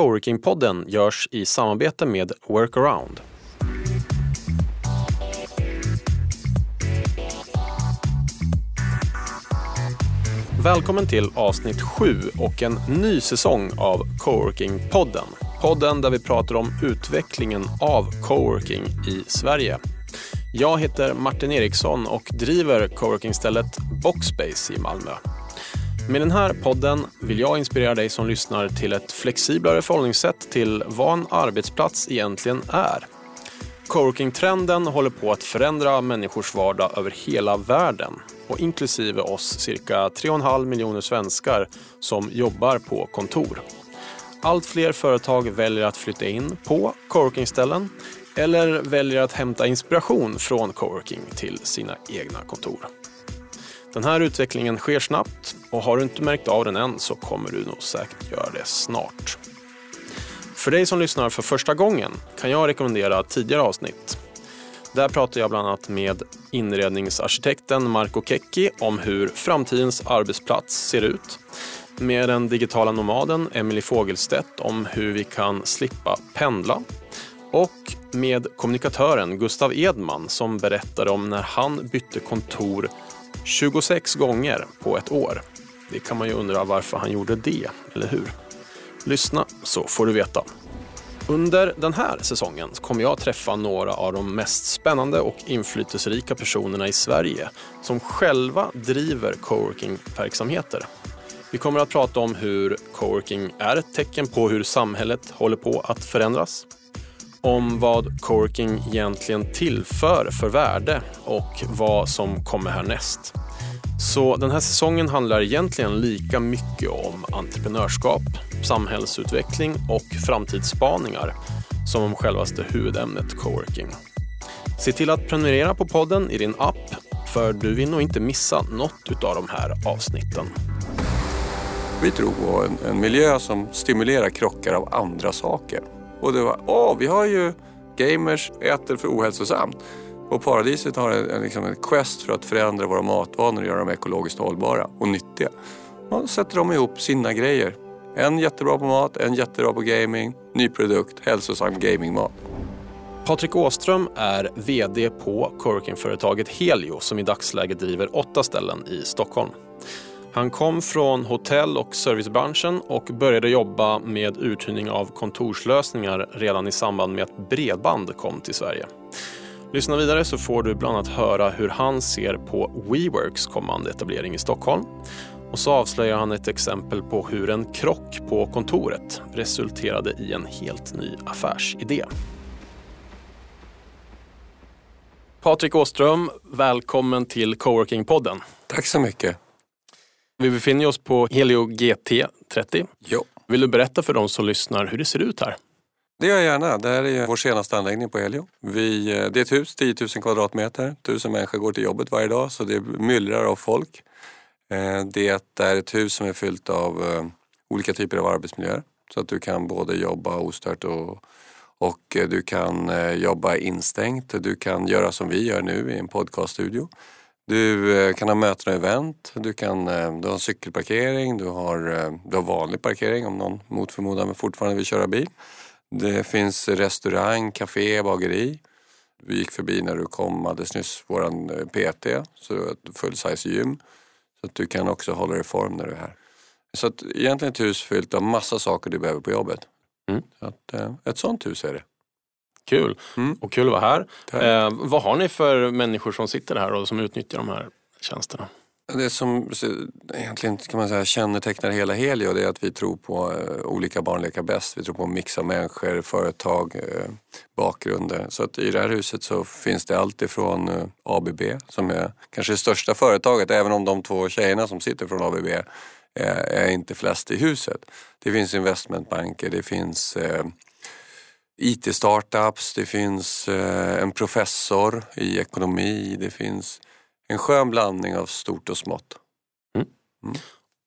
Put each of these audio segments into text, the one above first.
Coworking-podden görs i samarbete med Workaround. Välkommen till avsnitt 7 och en ny säsong av Coworking-podden. Podden där vi pratar om utvecklingen av coworking i Sverige. Jag heter Martin Eriksson och driver coworkingstället Boxspace i Malmö. Med den här podden vill jag inspirera dig som lyssnar till ett flexiblare förhållningssätt till vad en arbetsplats egentligen är. Coworking-trenden håller på att förändra människors vardag över hela världen och inklusive oss cirka 3,5 miljoner svenskar som jobbar på kontor. Allt fler företag väljer att flytta in på coworkingställen eller väljer att hämta inspiration från coworking till sina egna kontor. Den här utvecklingen sker snabbt och har du inte märkt av den än så kommer du nog säkert göra det snart. För dig som lyssnar för första gången kan jag rekommendera tidigare avsnitt. Där pratar jag bland annat med inredningsarkitekten Marco Kekki om hur framtidens arbetsplats ser ut. Med den digitala nomaden Emily Fogelstedt om hur vi kan slippa pendla. Och med kommunikatören Gustav Edman som berättade om när han bytte kontor 26 gånger på ett år. Det kan man ju undra varför han gjorde det, eller hur? Lyssna så får du veta. Under den här säsongen kommer jag träffa några av de mest spännande och inflytelserika personerna i Sverige som själva driver coworking-verksamheter. Vi kommer att prata om hur coworking är ett tecken på hur samhället håller på att förändras. Om vad coworking egentligen tillför för värde och vad som kommer härnäst. Så den här säsongen handlar egentligen lika mycket om entreprenörskap, samhällsutveckling och framtidsspaningar som om självaste huvudämnet coworking. Se till att prenumerera på podden i din app för du vill nog inte missa något av de här avsnitten. Vi tror på en, en miljö som stimulerar krockar av andra saker. Och det var, åh, vi har ju gamers äter för ohälsosamt. Och Paradiset har en, liksom en quest för att förändra våra matvanor och göra dem ekologiskt hållbara och nyttiga. Man sätter de ihop sina grejer. En jättebra på mat, en jättebra på gaming, ny produkt, hälsosam gamingmat. Patrik Åström är VD på coworkingföretaget Helio som i dagsläget driver åtta ställen i Stockholm. Han kom från hotell och servicebranschen och började jobba med uthyrning av kontorslösningar redan i samband med att bredband kom till Sverige. Lyssna vidare så får du bland annat höra hur han ser på WeWorks kommande etablering i Stockholm. Och så avslöjar han ett exempel på hur en krock på kontoret resulterade i en helt ny affärsidé. Patrik Åström, välkommen till Coworking-podden. Tack så mycket. Vi befinner oss på Helio GT30. Jo. Vill du berätta för de som lyssnar hur det ser ut här? Det gör jag gärna. Det här är vår senaste anläggning på Helio. Vi, eh, det är ett hus, 10 000 kvadratmeter. Tusen människor går till jobbet varje dag så det myllrar av folk. Eh, det är ett hus som är fyllt av eh, olika typer av arbetsmiljöer. Så att du kan både jobba ostört och, och du kan jobba instängt. Du kan göra som vi gör nu i en podcaststudio. Du kan ha möten och event, du, kan, du har cykelparkering, du har, du har vanlig parkering om någon mot förmodan fortfarande vill köra bil. Det finns restaurang, café, bageri. Vi gick förbi när du kom alldeles nyss, våran PT, så ett full-size gym. Så att du kan också hålla dig i form när du är här. Så att egentligen ett hus fyllt av massa saker du behöver på jobbet. Mm. Så att, eh, ett sånt hus är det. Kul, mm. och kul att vara här. Eh, vad har ni för människor som sitter här och som utnyttjar de här tjänsterna? Det som egentligen kan man säga kännetecknar hela Helio det är att vi tror på uh, olika barn leka bäst. Vi tror på en mix av människor, företag, uh, bakgrunder. Så att i det här huset så finns det allt ifrån uh, ABB som är kanske det största företaget även om de två tjejerna som sitter från ABB är, är inte flest i huset. Det finns investmentbanker, det finns IT-startups, det finns en professor i ekonomi, det finns en skön blandning av stort och smått. Mm. Mm.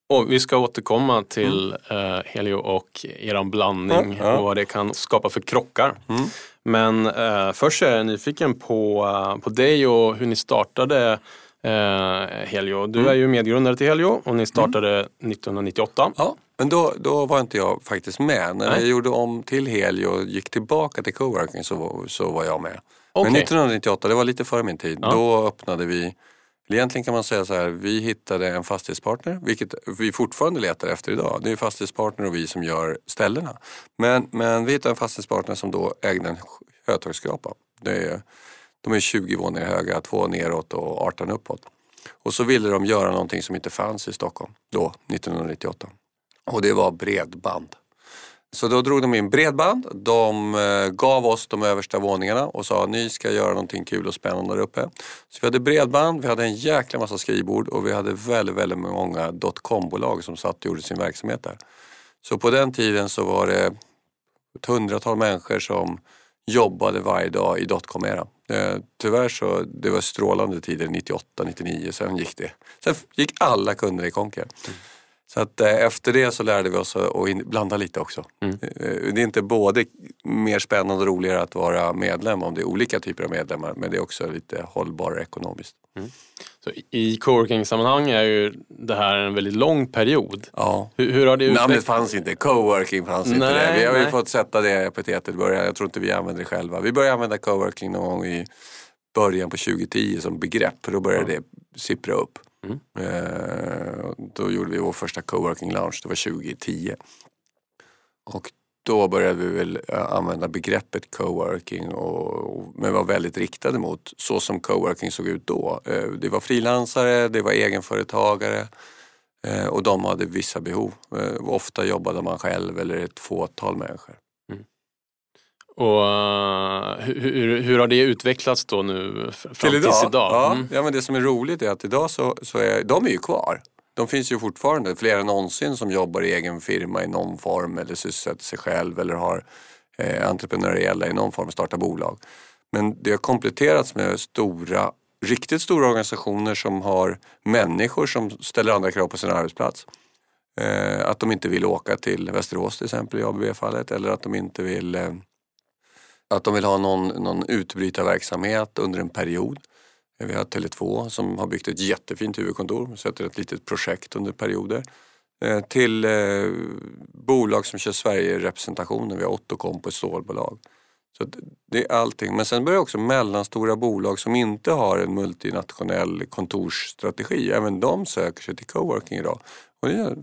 Och vi ska återkomma till mm. eh, Helio och er blandning ja, ja. och vad det kan skapa för krockar. Mm. Men eh, först är jag nyfiken på, uh, på dig och hur ni startade eh, Helio. Du är ju medgrundare till Helio och ni startade 1998. Ja, men då, då var inte jag faktiskt med. När Nej. vi gjorde om till Helio och gick tillbaka till coworking så, så var jag med. Okej. Men 1998, det var lite före min tid, Ja. då öppnade vi Egentligen kan man säga så här, vi hittade en fastighetspartner, vilket vi fortfarande letar efter idag. Det är fastighetspartner och vi som gör ställena. Men, men vi hittade en fastighetspartner som då ägde en hötorgsskrapa. Det är, de är 20 våningar höga, två neråt och 18 uppåt. Och så ville de göra någonting som inte fanns i Stockholm då, 1998. Och det var bredband. Så då drog de in bredband. De eh, gav oss de översta våningarna och sa ni ska göra någonting kul och spännande där uppe. Så vi hade bredband, vi hade en jäkla massa skrivbord och vi hade väldigt, väldigt många dotcom-bolag som satt och gjorde sin verksamhet där. Så på den tiden så var det ett hundratal människor som jobbade varje dag i dotcom-eran. Eh, tyvärr så det var strålande tider 98, 99, sen gick det. Sen gick alla kunder i konken. Så att eh, efter det så lärde vi oss att blanda lite också. Mm. Eh, Det är inte både mer spännande och roligare att vara medlem om det är olika typer av medlemmar men det är också lite hållbarare ekonomiskt. Så I coworking-sammanhang är ju det här en väldigt lång period. Ja. Hur, hur har det Namnet utvecklats? fanns inte, coworking fanns inte Nej, det. Vi har ju fått sätta det epitetet i början. Jag tror inte vi använder det själva. Vi började använda coworking någon gång i början på 2010 som begrepp. Då började det sippra upp. Mm. Eh, då gjorde vi vår första coworking lounge, det var 2010. Och då började vi väl eh, använda begreppet coworking och, och, men var väldigt riktade mot så som coworking såg ut då. Eh, det var frilansare, det var egenföretagare eh, och de hade vissa behov. Eh, ofta jobbade man själv eller ett fåtal människor. Och eh, hur, hur, hur har det utvecklats då nu fram Till idag? idag? Ja, Mm. ja, men det som är roligt är att idag så, så är de är ju kvar. De finns ju fortfarande, fler än någonsin som jobbar i egen firma i någon form eller sysselsätter sig själv eller har eh, entreprenöriella i någon form, startar bolag. Men det har kompletterats med stora, riktigt stora organisationer som har människor som ställer andra krav på sin arbetsplats. Eh, att de inte vill åka till Västerås till exempel i ABB-fallet eller att de inte vill eh, att de vill ha någon, någon utbrytarverksamhet under en period. Eh, vi har Tele2 som har byggt ett jättefint huvudkontor, sätter ett litet projekt under perioder. Eh, till eh, bolag som kör Sverige-representationen, vi har Ottocomp ett stålbolag. Så det är allting. Men sen börjar också mellanstora bolag som inte har en multinationell kontorsstrategi, även de söker sig till coworking idag. Och det, är,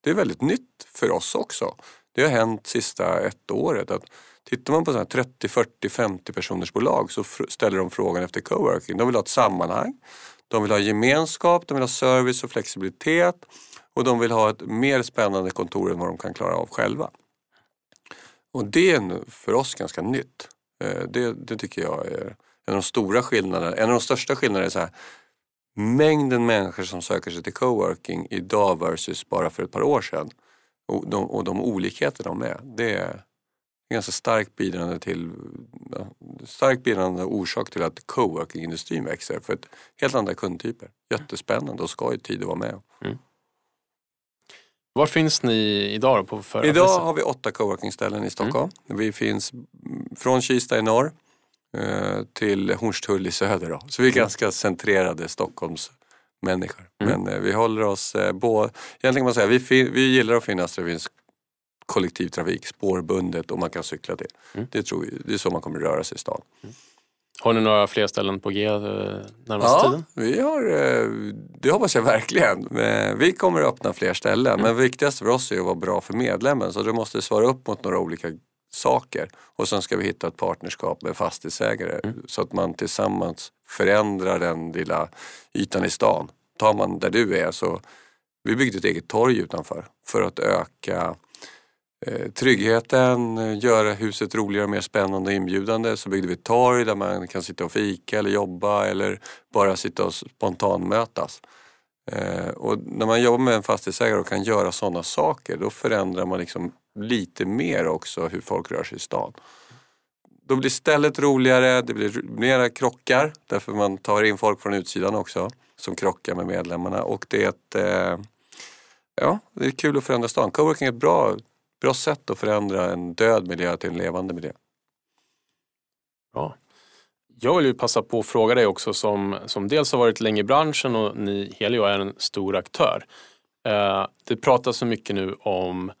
det är väldigt nytt för oss också. Det har hänt sista ett året att Tittar man på så här 30, 40, 50 personers bolag så ställer de frågan efter coworking. De vill ha ett sammanhang, de vill ha gemenskap, de vill ha service och flexibilitet och de vill ha ett mer spännande kontor än vad de kan klara av själva. Och det är för oss ganska nytt. Eh, det, det tycker jag är en av de stora skillnaderna. En av de största skillnaderna är så här, mängden människor som söker sig till coworking idag versus bara för ett par år sedan. Och de, och de olikheter de är. Det är ganska starkt bidragande till ja, starkt bidragande orsak till att coworking-industrin växer. För ett helt andra kundtyper. Jättespännande och skoj tid att vara med. Var finns ni idag på för Idag adressen? har vi åtta coworking-ställen i Stockholm. Vi finns mm, från Kista i norr eh, till Hornstull i söder. Då. Så vi är ganska centrerade Stockholmsmänniskor. Mm. Men eh, vi håller oss, eh, egentligen kan man säga, vi, vi gillar att finnas där det finns kollektivtrafik, spårbundet och man kan cykla till. Mm. Det, tror vi, det är så man kommer röra sig i stan. Har ni några fler ställen på G eh, närmaste Ja, tiden? vi har, eh, det hoppas jag verkligen. Vi kommer att öppna fler ställen men viktigast för oss är att vara bra för medlemmen så du måste svara upp mot några olika saker. Och sen ska vi hitta ett partnerskap med fastighetsägare så att man tillsammans förändrar den lilla ytan i stan. Tar man där du är så, vi byggde ett eget torg utanför för att öka Eh, tryggheten, eh, göra huset roligare, mer spännande och inbjudande. Så byggde vi ett torg där man kan sitta och fika eller jobba eller bara sitta och spontanmötas. Eh, och när man jobbar med en fastighetsägare och kan göra sådana saker då förändrar man liksom lite mer också hur folk rör sig i stan. Då blir stället roligare, det blir mera krockar därför man tar in folk från utsidan också som krockar med medlemmarna och det är ett, ja, det är kul att förändra stan. Coworking är ett bra, bra sätt att förändra en död miljö till en levande miljö. Bra. Jag vill ju passa på att fråga dig också som, som dels har varit länge i branschen och ni Helio är en stor aktör. Eh, det pratas så mycket nu om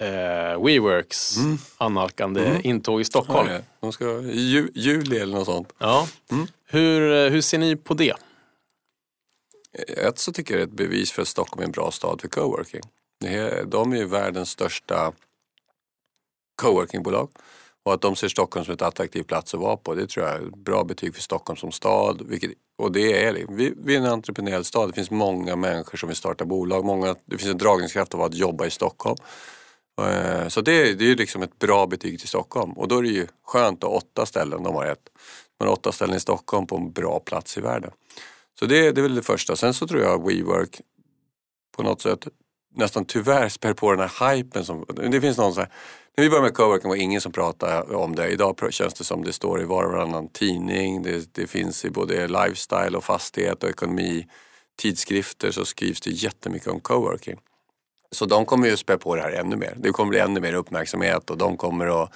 eh, WeWorks mm. annalkande mm. intåg i Stockholm. Ja, de ska ju, juli eller något sånt. Ja. Mm. Hur, eh, hur ser ni på det? Ett så tycker jag det är ett bevis för att Stockholm är en bra stad för coworking. De är ju världens största coworkingbolag. Och att de ser Stockholm som ett attraktiv plats att vara på, det tror jag är ett bra betyg för Stockholm som stad. Vilket, och det är det. Vi, vi är en entreprenöriell stad. Det finns många människor som vill starta bolag. Många, det finns en dragningskraft av att jobba i Stockholm. Eh, så det, det är ju liksom ett bra betyg till Stockholm. Och då är det ju skönt att ha åtta ställen, de har ett. Men åtta ställen i Stockholm på en bra plats i världen. Så det, det är väl det första. Sen så tror jag WeWork på något sätt nästan tyvärr spär på den här hypen. Som, det finns någon så här, när vi började med coworking var det ingen som pratade om det. Idag känns det som det står i var och varannan tidning. Det, det finns i både lifestyle och fastighet och ekonomi tidskrifter så skrivs det jättemycket om coworking. Så de kommer ju spä på det här ännu mer. Det kommer bli ännu mer uppmärksamhet och de kommer att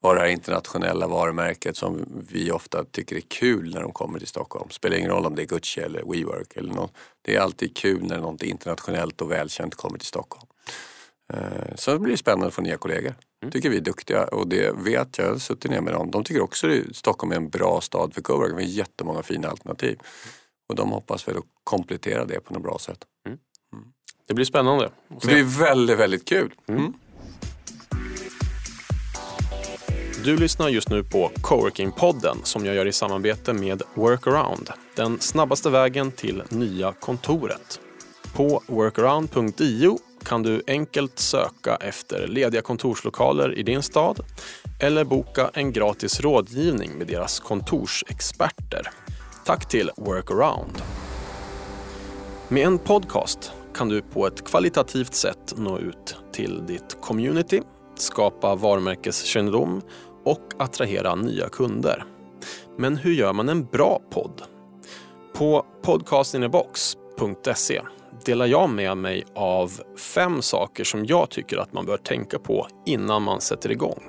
vara det här internationella varumärket som vi ofta tycker är kul när de kommer till Stockholm. Spelar ingen roll om det är Gucci eller WeWork eller något. Det är alltid kul när något internationellt och välkänt kommer till Stockholm. Eh, så det blir spännande att få nya kollegor. Mm. tycker vi är duktiga och det vet jag, jag har suttit ner med dem. De tycker också att Stockholm är en bra stad för coworking. Vi har jättemånga fina alternativ. Och de hoppas väl att komplettera det på något bra sätt. Mm. Mm. Det blir spännande. Det blir väldigt, väldigt kul. Mm. Du lyssnar just nu på Coworking-podden som jag gör i samarbete med Workaround. Den snabbaste vägen till nya kontoret. På workaround.io kan du enkelt söka efter lediga kontorslokaler i din stad eller boka en gratis rådgivning med deras kontorsexperter. Tack till Workaround. Med en podcast kan du på ett kvalitativt sätt nå ut till ditt community, skapa varumärkeskännedom och attrahera nya kunder. Men hur gör man en bra podd? På podcastinnebox.se delar jag med mig av fem saker som jag tycker att man bör tänka på innan man sätter igång.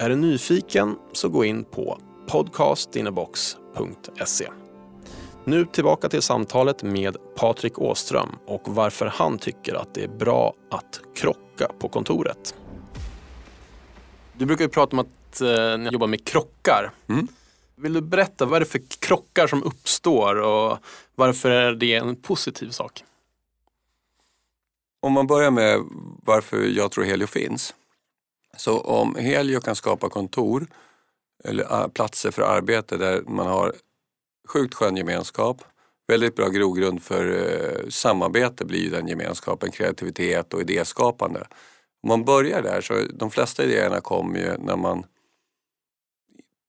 Är du nyfiken så gå in på podcastinnebox.se. Nu tillbaka till samtalet med Patrik Åström och varför han tycker att det är bra att krocka på kontoret. Du brukar ju prata om att eh, ni jobbar med krockar. Mm. Vill du berätta vad är det för krockar som uppstår och varför är det en positiv sak? Om man börjar med varför jag tror Helio finns. Så om Helio kan skapa kontor eller ah, platser för arbete där man har sjukt skön gemenskap, väldigt bra grogrund för eh, samarbete blir den gemenskapen, kreativitet och idéskapande. Om man börjar där så de flesta idéerna kommer ju när man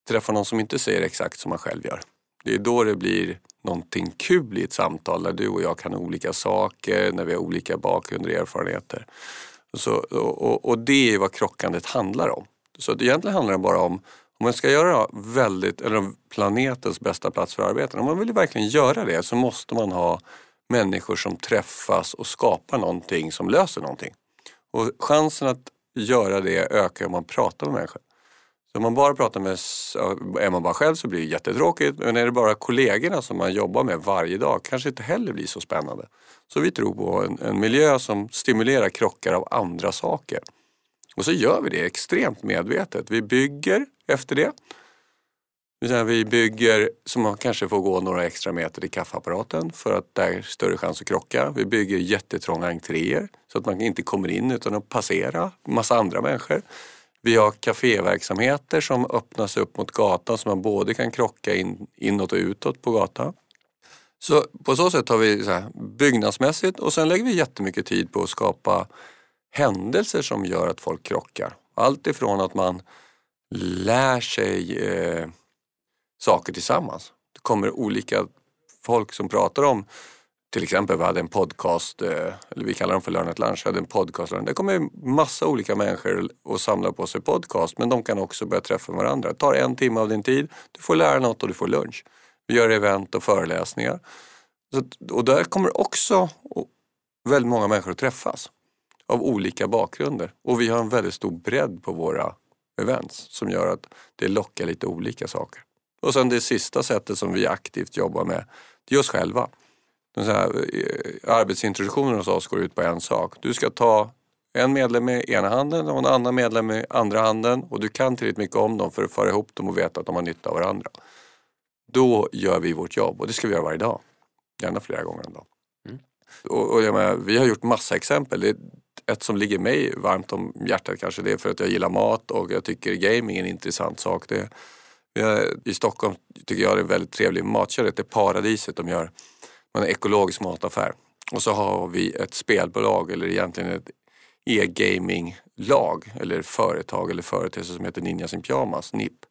träffar någon som inte säger exakt som man själv gör. Det är då det blir någonting kul i ett samtal där du och jag kan olika saker, när vi har olika bakgrunder och erfarenheter. Så, och, och det är vad krockandet handlar om. Så egentligen handlar det bara om om man ska göra väldigt, eller planetens bästa plats för arbeten, om man vill verkligen göra det så måste man ha människor som träffas och skapar någonting som löser någonting. Och chansen att göra det ökar om man pratar med människor. Så om man bara pratar med, är man bara själv så blir det jättetråkigt. Men är det bara kollegorna som man jobbar med varje dag kanske inte heller blir så spännande. Så vi tror på en, en miljö som stimulerar krockar av andra saker. Och så gör vi det extremt medvetet. Vi bygger efter det. Vi bygger så man kanske får gå några extra meter till kaffeapparaten för att där är större chans att krocka. Vi bygger jättetrånga entréer så att man inte kommer in utan att passera massa andra människor. Vi har kaféverksamheter som öppnas upp mot gatan så man både kan krocka in, inåt och utåt på gatan. Så på så sätt har vi så här, byggnadsmässigt och sen lägger vi jättemycket tid på att skapa händelser som gör att folk krockar. Allt ifrån att man lär sig eh, saker tillsammans. Det kommer olika folk som pratar om till exempel, vi hade en podcast, eh, eller vi kallar dem för Learn Lunch, hade en podcast. Det kommer massa olika människor och samlar på sig podcast men de kan också börja träffa varandra. Det tar en timme av din tid, du får lära något och du får lunch. Vi gör event och föreläsningar. och där kommer också väldigt många människor att träffas av olika bakgrunder. Och vi har en väldigt stor bredd på våra events som gör att det lockar lite olika saker. Och sen det sista sättet som vi aktivt jobbar med, det är oss själva. Den så här, eh, arbetsintroduktionen hos oss går ut på en sak. Du ska ta en medlem med ena handen och en annan medlem med andra handen och du kan tillräckligt mycket om dem för att föra ihop dem och veta att de har nytta av varandra. Då gör vi vårt jobb och det ska vi göra varje dag. Gärna flera gånger om dagen. Mm. Och, och menar, vi har gjort massa exempel. Det är ett som ligger mig varmt om hjärtat kanske. Det är för att jag gillar mat och jag tycker gaming är en intressant sak. Det, i Stockholm tycker jag det är en väldigt trevlig matkedja. Det är Paradiset de gör. Man är ekologisk mataffär. Och så har vi ett spelbolag eller egentligen ett e-gaming-lag eller företag eller företeelse som heter Ninjas in Pyjamas, NIP.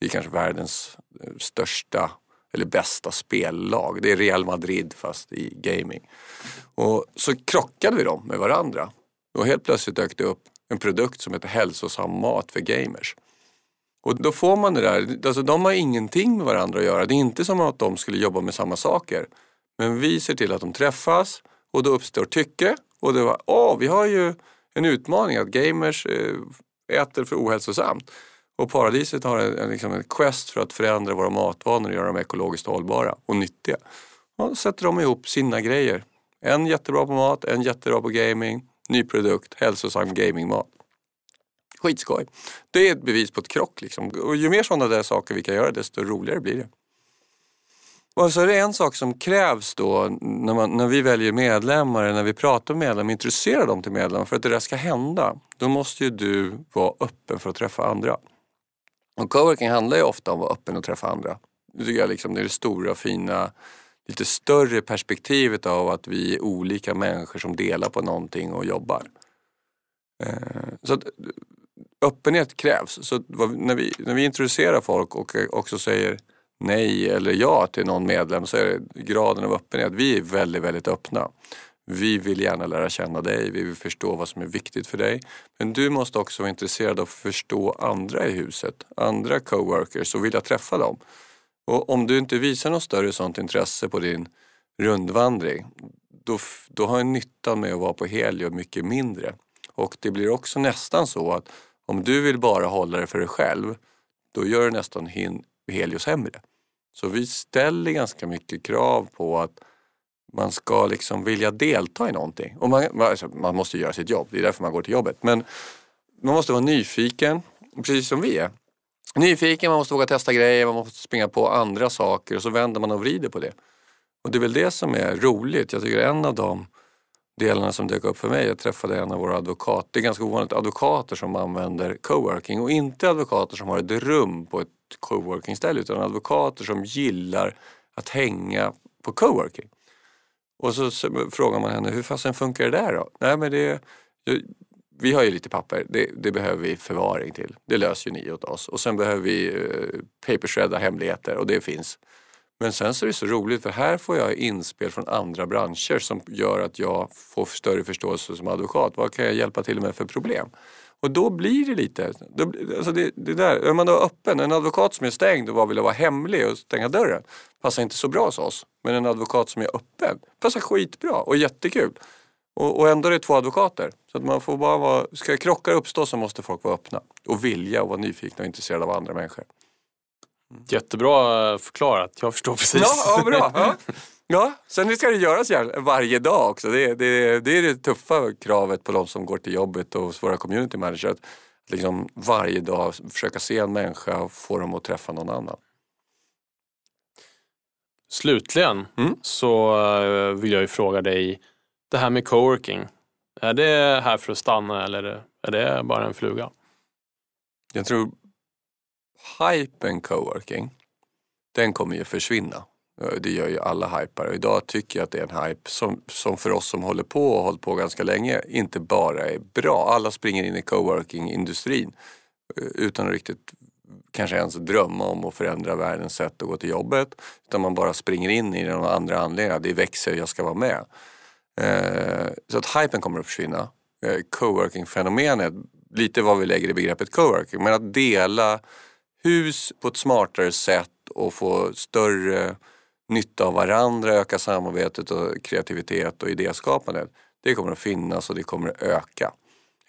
Det är kanske världens eh, största eller bästa spellag. Det är Real Madrid fast i gaming. Och så krockade vi dem med varandra. Och helt plötsligt dök det upp en produkt som heter hälsosam mat för gamers. Och då får man det där, alltså de har ingenting med varandra att göra. Det är inte som att de skulle jobba med samma saker. Men vi ser till att de träffas och då uppstår tycke. Och det var, åh, vi har ju en utmaning att gamers eh, äter för ohälsosamt. Och Paradiset har en, liksom en quest för att förändra våra matvanor och göra dem ekologiskt hållbara och nyttiga. Och då sätter de ihop sina grejer. En jättebra på mat, en jättebra på gaming, ny produkt, hälsosam gamingmat. Skitskoj. Det är ett bevis på ett krock liksom. Och ju mer sådana där saker vi kan göra desto roligare blir det. Och så är det en sak som krävs då när, man, när vi väljer medlemmar, när vi pratar med medlemmar, introducerar dem till medlemmar. För att det där ska hända, då måste ju du vara öppen för att träffa andra. Och coworking handlar ju ofta om att vara öppen och träffa andra. Det tycker jag liksom, det är det stora, fina, lite större perspektivet av att vi är olika människor som delar på någonting och jobbar. Eh, så att, öppenhet krävs. Så när vi, när vi introducerar folk och också säger nej eller ja till någon medlem så är det graden av öppenhet. Vi är väldigt, väldigt öppna. Vi vill gärna lära känna dig, vi vill förstå vad som är viktigt för dig. Men du måste också vara intresserad av att förstå andra i huset, andra coworkers och vilja träffa dem. Och om du inte visar något större sånt intresse på din rundvandring, då, då har nyttan med att vara på Helio mycket mindre. Och det blir också nästan så att om du vill bara hålla det för dig själv, då gör du nästan Helios sämre. Så vi ställer ganska mycket krav på att man ska liksom vilja delta i någonting. Och man, alltså, man måste göra sitt jobb, det är därför man går till jobbet. Men man måste vara nyfiken, precis som vi är. Nyfiken, man måste våga testa grejer, man måste springa på andra saker och så vänder man och vrider på det. Och det är väl det som är roligt. Jag tycker en av de delarna som dök upp för mig, jag träffade en av våra advokater, det är ganska ovanligt, advokater som använder coworking och inte advokater som har ett rum på ett coworking-ställe utan advokater som gillar att hänga på coworking. Och så frågar man henne, hur fasen funkar det där då? Nej men det, vi har ju lite papper, det, det, behöver vi förvaring till. Det löser ju ni åt oss. Och sen behöver vi eh, papershredda hemligheter och det finns. Men sen så är det så roligt för här får jag inspel från andra branscher som gör att jag får större förståelse som advokat. Vad kan jag hjälpa till med för problem? Och då blir det lite, då, alltså det, det där, är man då öppen, en advokat som är stängd och bara vill vara hemlig och stänga dörren passar inte så bra hos oss. Men en advokat som är öppen passar skitbra och jättekul. Och, och ändå är det två advokater. Så att man får bara vara, ska krockar uppstå så måste folk vara öppna och vilja och vara nyfikna och intresserade av andra människor. Jättebra förklarat, jag förstår precis. Ja, ja bra. Ja. Ja, sen ska det göras varje dag också. Det, det, det är det tuffa kravet på de som går till jobbet och hos våra community managers. Att liksom varje dag försöka se en människa och få dem att träffa någon annan. Slutligen mm. så eh, vill jag ju fråga dig, det här med coworking. Är det här för att stanna eller är det bara en fluga? Jag tror hypen coworking, den kommer ju försvinna. Det gör ju alla hypare. Idag tycker jag att det är en hype som, som för oss som håller på och har hållit på ganska länge inte bara är bra. Alla springer in i coworking-industrin eh, utan att riktigt kanske ens drömma om att förändra världens sätt att gå till jobbet. Utan man bara springer in i det av andra anledningar. Det växer, jag ska vara med. Eh, så att hypen kommer att försvinna. Eh, coworking-fenomenet, lite vad vi lägger i begreppet coworking, men att dela hus på ett smartare sätt och få större nytta av varandra, öka samarbetet och kreativitet och idéskapandet. Det kommer att finnas och det kommer att öka.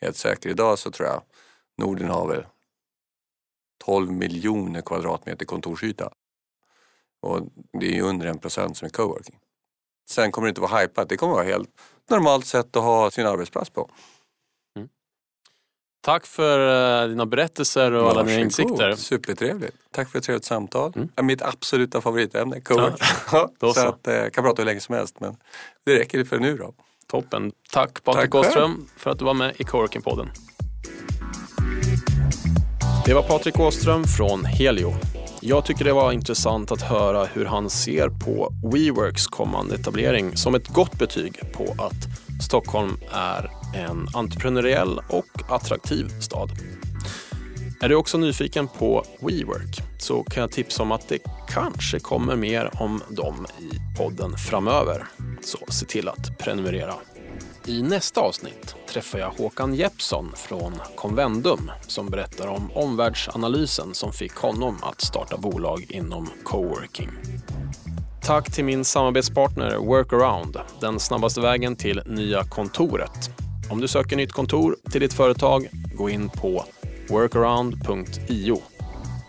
Helt säkert. Idag så tror jag Norden har väl 12 miljoner kvadratmeter kontorsyta. Och det är ju under en procent som är coworking. Sen kommer det inte vara hypat, det kommer vara helt normalt sätt att ha sin arbetsplats på. Tack för eh, dina berättelser och alla dina insikter. Supertrevligt. Tack för ett trevligt samtal. Mm. Mitt absoluta favoritämne, coworking. Ja. så, så. att, jag eh, kan prata hur länge som helst men det räcker för nu då. Toppen. Tack Patrik Åström för att du var med i Coworking-podden. Det var Patrik Åström från Helio. Jag tycker det var intressant att höra hur han ser på WeWorks kommande etablering som ett gott betyg på att Stockholm är en entreprenöriell och attraktiv stad. Är du också nyfiken på WeWork så kan jag tipsa om att det kanske kommer mer om dem i podden framöver. Så se till att prenumerera. I nästa avsnitt träffar jag Håkan Jeppsson från Convendum som berättar om omvärldsanalysen som fick honom att starta bolag inom coworking. Tack till min samarbetspartner Workaround, den snabbaste vägen till nya kontoret. Om du söker nytt kontor till ditt företag, gå in på workaround.io.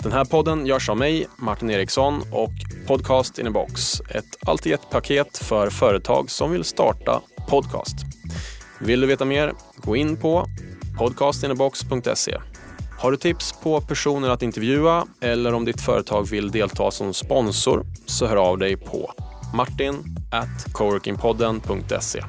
Den här podden görs av mig, Martin Eriksson och Podcast in a box. Ett allt i ett paket för företag som vill starta podcast. Vill du veta mer? Gå in på podcastinabox.se. Har du tips på personer att intervjua eller om ditt företag vill delta som sponsor så hör av dig på martin.coworkingpodden.se